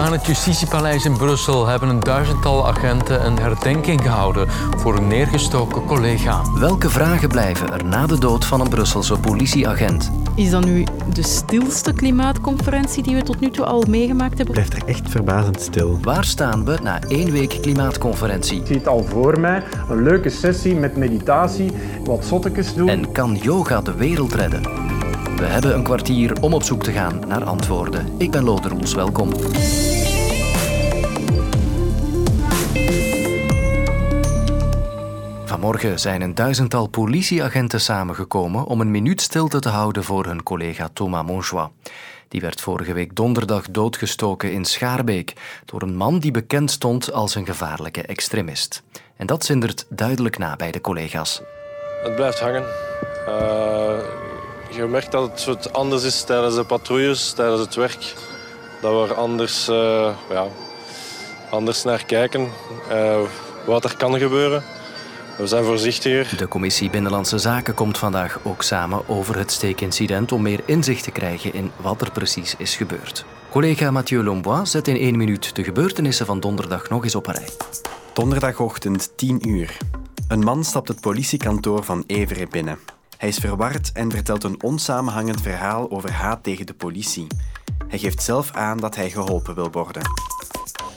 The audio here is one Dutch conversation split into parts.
aan het Justitiepaleis in Brussel hebben een duizendtal agenten een herdenking gehouden voor een neergestoken collega. Welke vragen blijven er na de dood van een Brusselse politieagent? Is dat nu de stilste klimaatconferentie die we tot nu toe al meegemaakt hebben? blijft er echt verbazend stil. Waar staan we na één week klimaatconferentie? Ik zie het al voor mij. Een leuke sessie met meditatie, wat zottekes doen. En kan yoga de wereld redden? We hebben een kwartier om op zoek te gaan naar antwoorden. Ik ben Lode welkom. Vanmorgen zijn een duizendtal politieagenten samengekomen om een minuut stilte te houden voor hun collega Thomas Monjoie. Die werd vorige week donderdag doodgestoken in Schaarbeek door een man die bekend stond als een gevaarlijke extremist. En dat zindert duidelijk na bij de collega's. Het blijft hangen. Uh, je merkt dat het wat anders is tijdens de patrouilles, tijdens het werk. Dat we er anders, uh, ja, anders naar kijken. Uh, wat er kan gebeuren. We zijn voorzichtiger. De commissie Binnenlandse Zaken komt vandaag ook samen over het steekincident om meer inzicht te krijgen in wat er precies is gebeurd. Collega Mathieu Lombois zet in één minuut de gebeurtenissen van donderdag nog eens op een rij. Donderdagochtend 10 uur. Een man stapt het politiekantoor van Evere binnen. Hij is verward en vertelt een onsamenhangend verhaal over haat tegen de politie. Hij geeft zelf aan dat hij geholpen wil worden.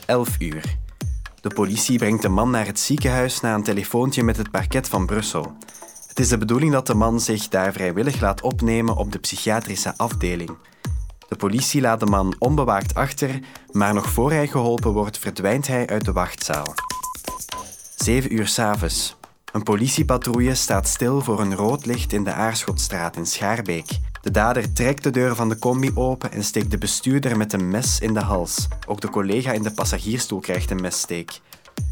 11 uur. De politie brengt de man naar het ziekenhuis na een telefoontje met het parket van Brussel. Het is de bedoeling dat de man zich daar vrijwillig laat opnemen op de psychiatrische afdeling. De politie laat de man onbewaakt achter, maar nog voor hij geholpen wordt, verdwijnt hij uit de wachtzaal. 7 uur s'avonds. Een politiepatrouille staat stil voor een rood licht in de Aarschotstraat in Schaarbeek. De dader trekt de deur van de combi open en steekt de bestuurder met een mes in de hals. Ook de collega in de passagiersstoel krijgt een messteek.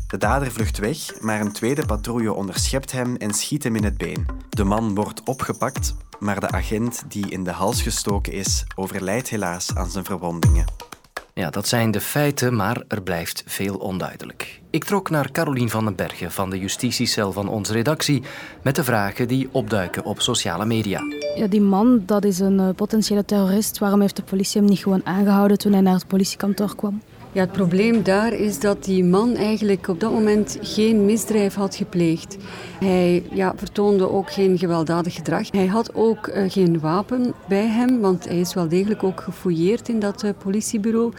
De dader vlucht weg, maar een tweede patrouille onderschept hem en schiet hem in het been. De man wordt opgepakt, maar de agent die in de hals gestoken is, overlijdt helaas aan zijn verwondingen. Ja, dat zijn de feiten, maar er blijft veel onduidelijk. Ik trok naar Carolien van den Bergen van de justitiecel van onze redactie met de vragen die opduiken op sociale media. Ja, die man, dat is een uh, potentiële terrorist. Waarom heeft de politie hem niet gewoon aangehouden toen hij naar het politiekantoor kwam? Ja, het probleem daar is dat die man eigenlijk op dat moment geen misdrijf had gepleegd. Hij ja, vertoonde ook geen gewelddadig gedrag. Hij had ook uh, geen wapen bij hem, want hij is wel degelijk ook gefouilleerd in dat uh, politiebureau.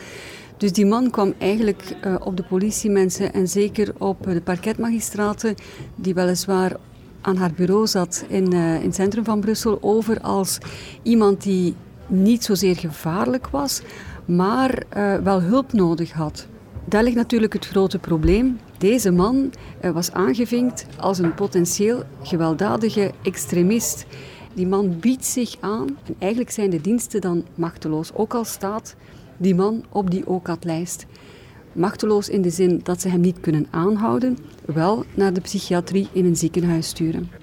Dus die man kwam eigenlijk uh, op de politiemensen en zeker op de parketmagistraten, die weliswaar aan haar bureau zat in, in het centrum van Brussel, over als iemand die niet zozeer gevaarlijk was, maar uh, wel hulp nodig had. Daar ligt natuurlijk het grote probleem. Deze man uh, was aangevinkt als een potentieel gewelddadige extremist. Die man biedt zich aan en eigenlijk zijn de diensten dan machteloos, ook al staat die man op die OCAT-lijst. Machteloos in de zin dat ze hem niet kunnen aanhouden, wel naar de psychiatrie in een ziekenhuis sturen.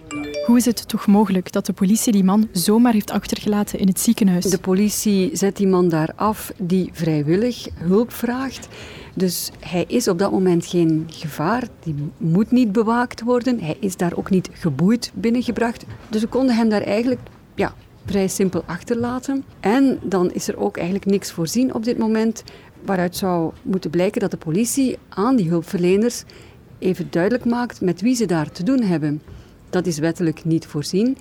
Hoe is het toch mogelijk dat de politie die man zomaar heeft achtergelaten in het ziekenhuis? De politie zet die man daar af die vrijwillig hulp vraagt. Dus hij is op dat moment geen gevaar, die moet niet bewaakt worden. Hij is daar ook niet geboeid binnengebracht. Dus we konden hem daar eigenlijk ja, vrij simpel achterlaten. En dan is er ook eigenlijk niks voorzien op dit moment waaruit zou moeten blijken dat de politie aan die hulpverleners even duidelijk maakt met wie ze daar te doen hebben. Dat is wettelijk niet voorzien.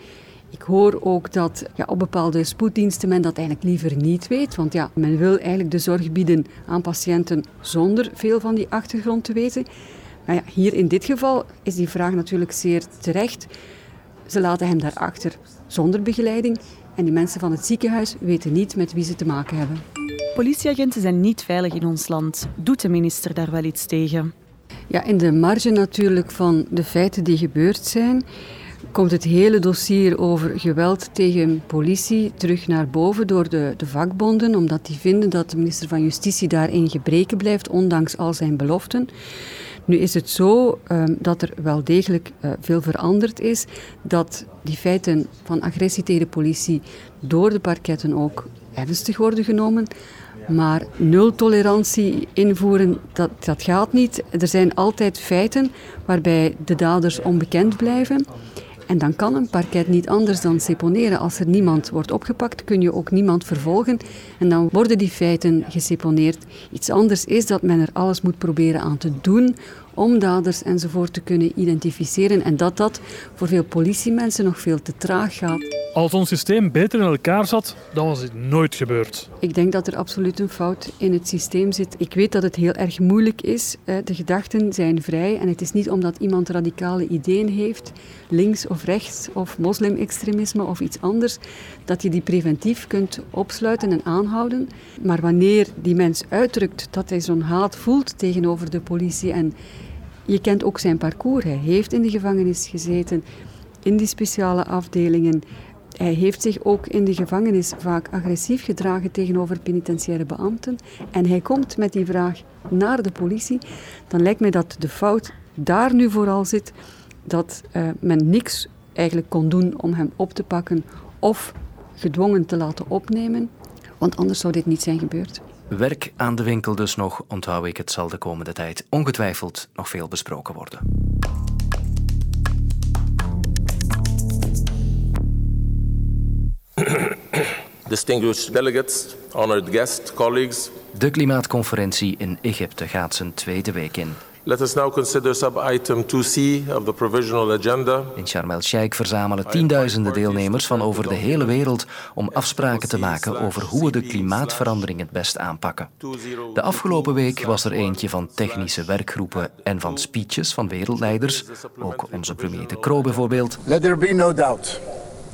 Ik hoor ook dat ja, op bepaalde spoeddiensten men dat eigenlijk liever niet weet. Want ja, men wil eigenlijk de zorg bieden aan patiënten zonder veel van die achtergrond te weten. Maar ja, hier in dit geval is die vraag natuurlijk zeer terecht. Ze laten hem daarachter zonder begeleiding. En die mensen van het ziekenhuis weten niet met wie ze te maken hebben. Politieagenten zijn niet veilig in ons land. Doet de minister daar wel iets tegen? Ja, in de marge natuurlijk van de feiten die gebeurd zijn, komt het hele dossier over geweld tegen politie terug naar boven door de, de vakbonden, omdat die vinden dat de minister van Justitie daarin gebreken blijft, ondanks al zijn beloften. Nu is het zo um, dat er wel degelijk uh, veel veranderd is, dat die feiten van agressie tegen de politie door de parketten ook ernstig worden genomen. Maar nul tolerantie invoeren, dat, dat gaat niet. Er zijn altijd feiten waarbij de daders onbekend blijven. En dan kan een parket niet anders dan seponeren. Als er niemand wordt opgepakt, kun je ook niemand vervolgen. En dan worden die feiten geseponeerd. Iets anders is dat men er alles moet proberen aan te doen om daders enzovoort te kunnen identificeren. En dat dat voor veel politiemensen nog veel te traag gaat. Als ons systeem beter in elkaar zat, dan was dit nooit gebeurd. Ik denk dat er absoluut een fout in het systeem zit. Ik weet dat het heel erg moeilijk is. De gedachten zijn vrij en het is niet omdat iemand radicale ideeën heeft, links of rechts of moslimextremisme of iets anders, dat je die preventief kunt opsluiten en aanhouden. Maar wanneer die mens uitdrukt dat hij zo'n haat voelt tegenover de politie en je kent ook zijn parcours. Hij heeft in de gevangenis gezeten, in die speciale afdelingen. Hij heeft zich ook in de gevangenis vaak agressief gedragen tegenover penitentiaire beambten. En hij komt met die vraag naar de politie. Dan lijkt mij dat de fout daar nu vooral zit dat uh, men niks eigenlijk kon doen om hem op te pakken of gedwongen te laten opnemen. Want anders zou dit niet zijn gebeurd. Werk aan de winkel dus nog, onthoud ik, het zal de komende tijd ongetwijfeld nog veel besproken worden. Distinguished delegates, honored guests, colleagues. De klimaatconferentie in Egypte gaat zijn tweede week in. Let us now consider sub-item 2C of the provisional agenda. In Sharm el-Sheikh verzamelen tienduizenden deelnemers van over de hele wereld om afspraken te maken over hoe we de klimaatverandering het best aanpakken. De afgelopen week was er eentje van technische werkgroepen en van speeches van wereldleiders, ook onze premier De Croo bijvoorbeeld. Let there be no doubt.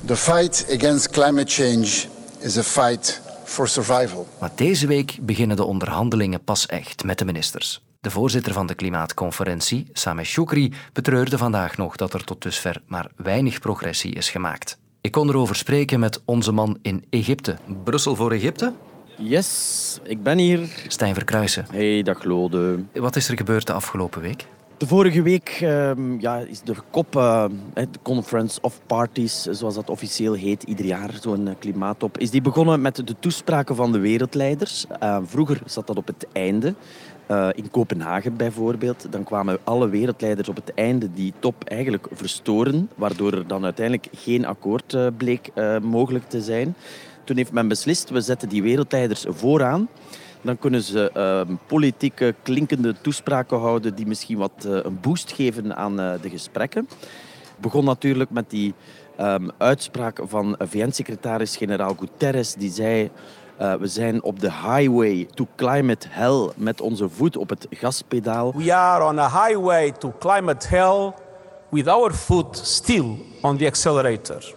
The fight against climate change is a fight for survival. Maar deze week beginnen de onderhandelingen pas echt met de ministers. De voorzitter van de klimaatconferentie, Sameh Shoukri, betreurde vandaag nog dat er tot dusver maar weinig progressie is gemaakt. Ik kon erover spreken met onze man in Egypte. Brussel voor Egypte? Yes, ik ben hier. Stijn Verkruisen. Hey, dag Lode. Wat is er gebeurd de afgelopen week? De vorige week uh, ja, is de uh, de Conference of Parties, zoals dat officieel heet, ieder jaar zo'n eh, klimaattop, is die begonnen met de toespraken van de wereldleiders. Uh, vroeger zat dat op het einde. In Kopenhagen bijvoorbeeld, dan kwamen alle wereldleiders op het einde die top eigenlijk verstoren, waardoor er dan uiteindelijk geen akkoord bleek mogelijk te zijn. Toen heeft men beslist, we zetten die wereldleiders vooraan. Dan kunnen ze ehm, politieke, klinkende toespraken houden die misschien wat een boost geven aan de gesprekken. Begon natuurlijk met die um, uitspraak van VN-secretaris-generaal Guterres, die zei... Uh, we zijn op de highway to climate hell met onze voet op het gaspedaal. We are on a highway to climate hell with our foot still on the accelerator.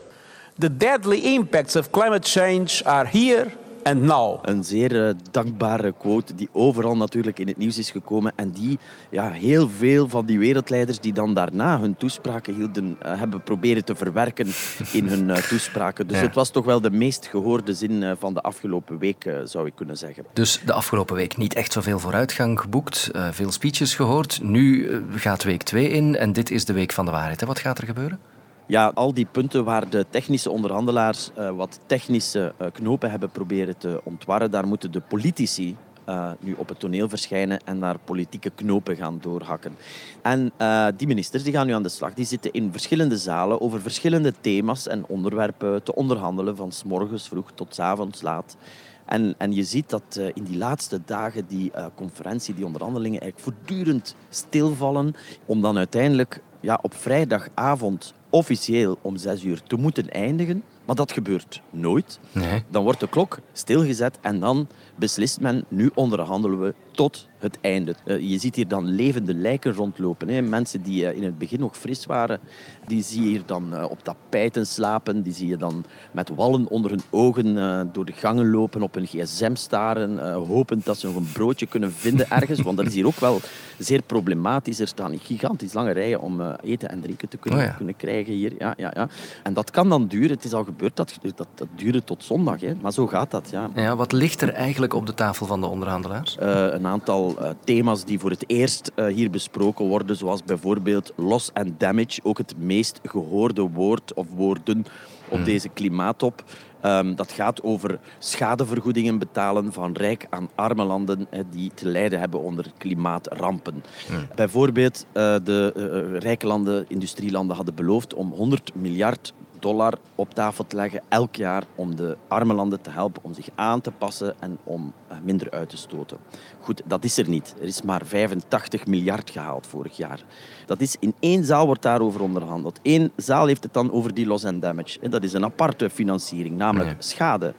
The deadly impacts of climate change are here and now. Een zeer uh, dankbare quote die overal natuurlijk in het nieuws is gekomen en die ja, heel veel van die wereldleiders die dan daarna hun toespraken hielden, uh, hebben proberen te verwerken in hun uh, toespraken. Dus ja. het was toch wel de meest gehoorde zin van de afgelopen week, zou ik kunnen zeggen. Dus de afgelopen week niet echt zoveel vooruitgang geboekt, veel speeches gehoord. Nu gaat week 2 in en dit is de week van de waarheid. Wat gaat er gebeuren? Ja, al die punten waar de technische onderhandelaars uh, wat technische uh, knopen hebben proberen te ontwarren, daar moeten de politici uh, nu op het toneel verschijnen en daar politieke knopen gaan doorhakken. En die ministers die gaan nu aan de slag. Die zitten in verschillende zalen over verschillende thema's en onderwerpen te onderhandelen, van s morgens vroeg tot s avonds laat. En, en je ziet dat in die laatste dagen die conferentie, die onderhandelingen eigenlijk voortdurend stilvallen, om dan uiteindelijk ja, op vrijdagavond officieel om zes uur te moeten eindigen. Maar dat gebeurt nooit. Nee. Dan wordt de klok stilgezet en dan beslist men, nu onderhandelen we tot het einde. Uh, je ziet hier dan levende lijken rondlopen. Hè. Mensen die uh, in het begin nog fris waren, die zie je hier dan uh, op tapijten slapen. Die zie je dan met wallen onder hun ogen door de gangen lopen, op hun gsm staren, hopend dat ze nog een broodje kunnen vinden ergens. Want dat is hier ook wel zeer problematisch. Er staan gigantisch lange rijen om eten en drinken te kunnen, oh ja. kunnen krijgen hier. Ja, ja, ja. En dat kan dan duren. Het is al gebeurd, dat, dat, dat duurde tot zondag. Hè. Maar zo gaat dat. Ja. Ja, wat ligt er eigenlijk op de tafel van de onderhandelaars? een aantal uh, thema's die voor het eerst uh, hier besproken worden, zoals bijvoorbeeld loss and damage, ook het meest gehoorde woord of woorden op hmm. deze klimaattop. Ehm, dat gaat over schadevergoedingen betalen van rijk aan arme landen die te lijden hebben onder klimaatrampen. Hmm. Bijvoorbeeld, uh, de rijke landen, industrielanden hadden beloofd om 100 miljard dollar op tafel te leggen elk jaar om de arme landen te helpen om zich aan te passen en om eh, minder uit te stoten. Goed, dat is er niet. Er is maar 85 miljard gehaald vorig jaar. Dat is in één zaal wordt daarover onderhandeld. Eén zaal heeft het dan over die loss and damage. Dat is een aparte financiering, namelijk schade.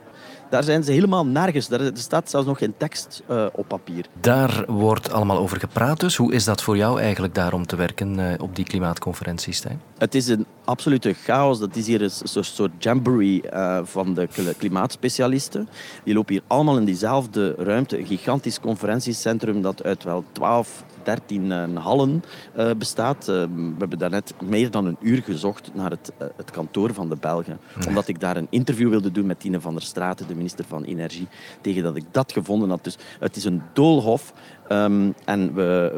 Daar zijn ze helemaal nergens. Er staat zelfs nog geen tekst uh, op papier. Daar wordt allemaal over gepraat dus. Hoe is dat voor jou eigenlijk daarom te werken uh, op die klimaatconferentie, Stijn? Het is een absolute chaos. Dat is hier een soort jamboree uh, van de klimaatspecialisten. Die lopen hier allemaal in diezelfde ruimte. Een gigantisch conferentiecentrum dat uit wel 12 13 eh, hallen uh, bestaat. Uh, we hebben daarnet meer dan een uur gezocht naar het, het kantoor van de Belgen. Omdat ik daar een interview wilde doen met Tine van der Straten, de minister van Energie. Tegen dat ik dat gevonden had. Dus het is een doolhof. Um, en we,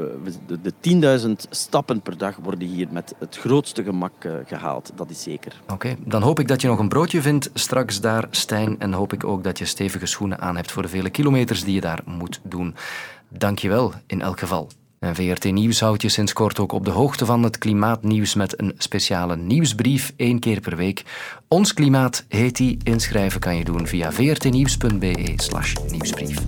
we, de, 10.000 stappen per dag worden hier met het grootste gemak uh, gehaald. Dat is zeker. Oké, dan hoop ik dat je nog een broodje vindt straks daar, Stijn. En hoop ik ook dat je stevige schoenen aan hebt voor de vele kilometers die je daar moet doen. Dank je wel in elk geval. En VRT Nieuws houdt je sinds kort ook op de hoogte van het klimaatnieuws met een speciale nieuwsbrief één keer per week. Ons Klimaat heet die. Inschrijven kan je doen via vrtnieuws.be slash nieuwsbrief.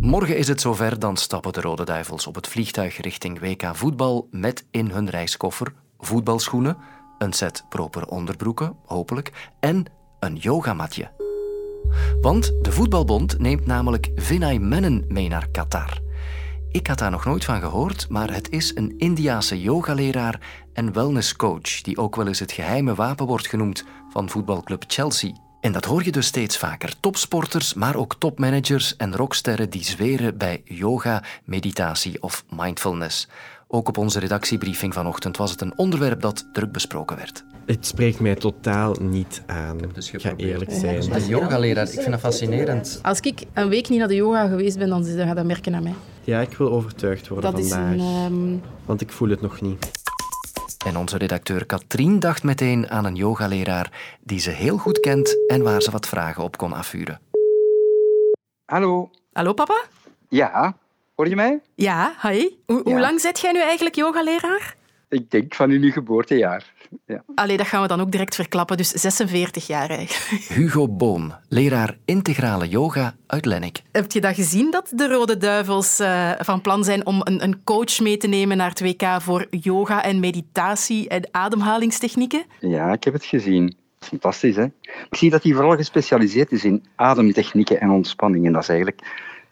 Morgen is het zover, dan stappen de Rode Duivels op het vliegtuig richting WK voetbal met in hun reiskoffer voetbalschoenen, een set proper onderbroeken, hopelijk, en een yogamatje. Want de voetbalbond neemt namelijk Vinay Menon mee naar Qatar. Ik had daar nog nooit van gehoord, maar het is een Indiase yogaleraar en wellnesscoach die ook wel eens het geheime wapen wordt genoemd van voetbalclub Chelsea. En dat hoor je dus steeds vaker. Topsporters, maar ook topmanagers en rocksterren die zweren bij yoga, meditatie of mindfulness. Ook op onze redactiebriefing vanochtend was het een onderwerp dat druk besproken werd. Het spreekt mij totaal niet aan. Ik dus ga eerlijk zijn. Een yogaleraar, ik vind dat fascinerend. Als ik een week niet naar de yoga geweest ben, dan ga dat merken aan mij. Ja, ik wil overtuigd worden dat vandaag. Is een, um... Want ik voel het nog niet. En onze redacteur Katrien dacht meteen aan een yogaleraar die ze heel goed kent en waar ze wat vragen op kon afvuren. Hallo. Hallo, papa? Ja, hoor je mij? Ja, hi. Hoe lang zit jij nu eigenlijk yogaleraar? Ik denk van in uw geboortejaar. Ja. Allee, dat gaan we dan ook direct verklappen. Dus 46 jaar eigenlijk. Hugo Boon, leraar integrale yoga uit Lennik. Heb je dat gezien, dat de Rode Duivels uh, van plan zijn om een, een, coach mee te nemen naar het WK voor yoga en meditatie en ademhalingstechnieken? Ja, ik heb het gezien. Fantastisch, hè? Ik zie dat hij vooral gespecialiseerd is in ademtechnieken en ontspanning. En dat is eigenlijk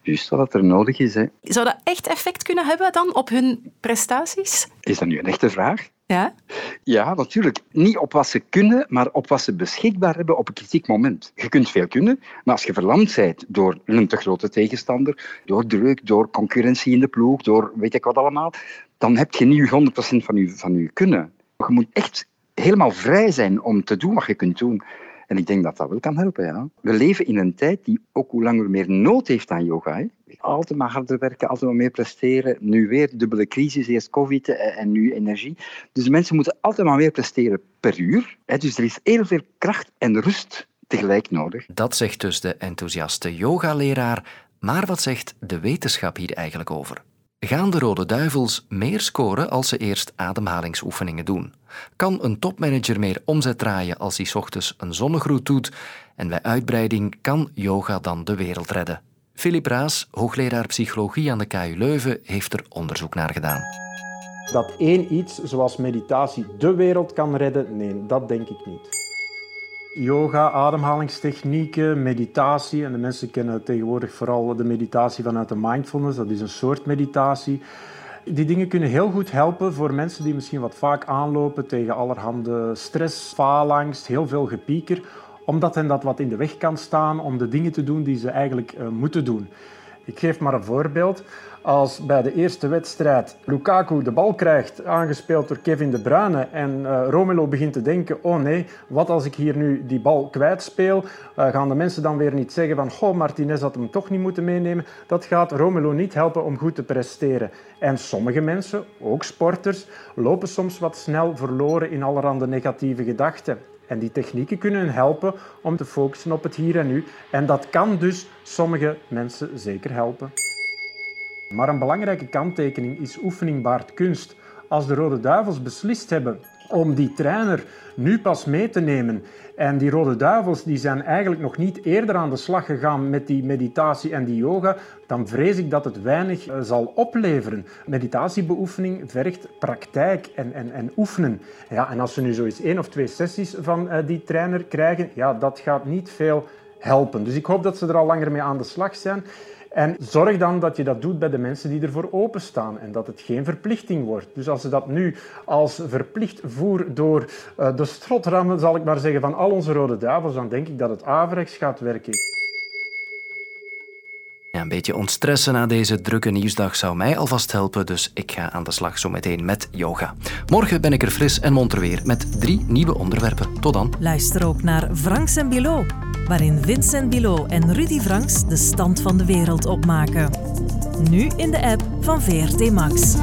juist wat er nodig is. Hè. Zou dat echt effect kunnen hebben dan op hun prestaties? Is dat nu een echte vraag? Ja? Ja, natuurlijk. Niet op wat ze kunnen, maar op wat ze beschikbaar hebben op een kritiek moment. Je kunt veel kunnen, maar als je verlamd bent door een te grote tegenstander, door druk, door concurrentie in de ploeg, door weet ik wat allemaal, dan heb je niet 100% van je, van je kunnen. Je moet echt helemaal vrij zijn om te doen wat je kunt doen. En ik denk dat dat wel kan helpen. Ja. We leven in een tijd die ook hoe langer meer nood heeft aan yoga. Hè. Altijd maar harder werken, altijd maar meer presteren. Nu weer dubbele crisis, eerst covid en nu energie. Dus mensen moeten altijd maar meer presteren per uur. Hè. Dus er is heel veel kracht en rust tegelijk nodig. Dat zegt dus de enthousiaste yogaleraar. Maar wat zegt de wetenschap hier eigenlijk over? Gaan de Rode Duivels meer scoren als ze eerst ademhalingsoefeningen doen? Kan een topmanager meer omzet draaien als hij ochtends een zonnegroet doet? En bij uitbreiding kan yoga dan de wereld redden? Philip Raas, hoogleraar psychologie aan de KU Leuven, heeft er onderzoek naar gedaan. Dat één iets zoals meditatie de wereld kan redden, nee, dat denk ik niet. Yoga, ademhalingstechnieken, meditatie. En de mensen kennen tegenwoordig vooral de meditatie vanuit de mindfulness. Dat is een soort meditatie. Die dingen kunnen heel goed helpen voor mensen die misschien wat vaak aanlopen tegen allerhande stress, faalangst, heel veel gepieker. Omdat hen dat wat in de weg kan staan om de dingen te doen die ze eigenlijk uh, moeten doen. Ik geef maar een voorbeeld. Als bij de eerste wedstrijd Lukaku de bal krijgt, aangespeeld door Kevin De Bruyne, en uh, Romelu begint te denken, oh nee, wat als ik hier nu die bal kwijtspeel? Uh, gaan de mensen dan weer niet zeggen van, goh, Martinez had hem toch niet moeten meenemen? Dat gaat Romelu niet helpen om goed te presteren. En sommige mensen, ook sporters, lopen soms wat snel verloren in allerhande negatieve gedachten. En die technieken kunnen hen helpen om te focussen op het hier en nu. En dat kan dus sommige mensen zeker helpen. Maar een belangrijke kanttekening is oefening baart kunst. Als de Rode Duivels beslist hebben om die trainer nu pas mee te nemen. En die Rode Duivels die zijn eigenlijk nog niet eerder aan de slag gegaan met die meditatie en die yoga, dan vrees ik dat het weinig eh, zal opleveren. Meditatiebeoefening vergt praktijk en, en, en oefenen. Ja, en als ze nu zoiets één of twee sessies van uh, die trainer krijgen, ja, dat gaat niet veel helpen. Dus ik hoop dat ze er al langer mee aan de slag zijn. En zorg dan dat je dat doet bij de mensen die ervoor openstaan en dat het geen verplichting wordt. Dus als ze dat nu als verplicht voer door uh, de strotrammen, zal ik maar zeggen, van al onze rode duivels, dan denk ik dat het averechts gaat werken. Een beetje ontstressen na deze drukke nieuwsdag zou mij alvast helpen, dus ik ga aan de slag zo meteen met yoga. Morgen ben ik er fris en monter weer met drie nieuwe onderwerpen. Tot dan. Luister ook naar Franks en Bilo, waarin Vincent Bilo en Rudy Franks de stand van de wereld opmaken. Nu in de app van VRT Max.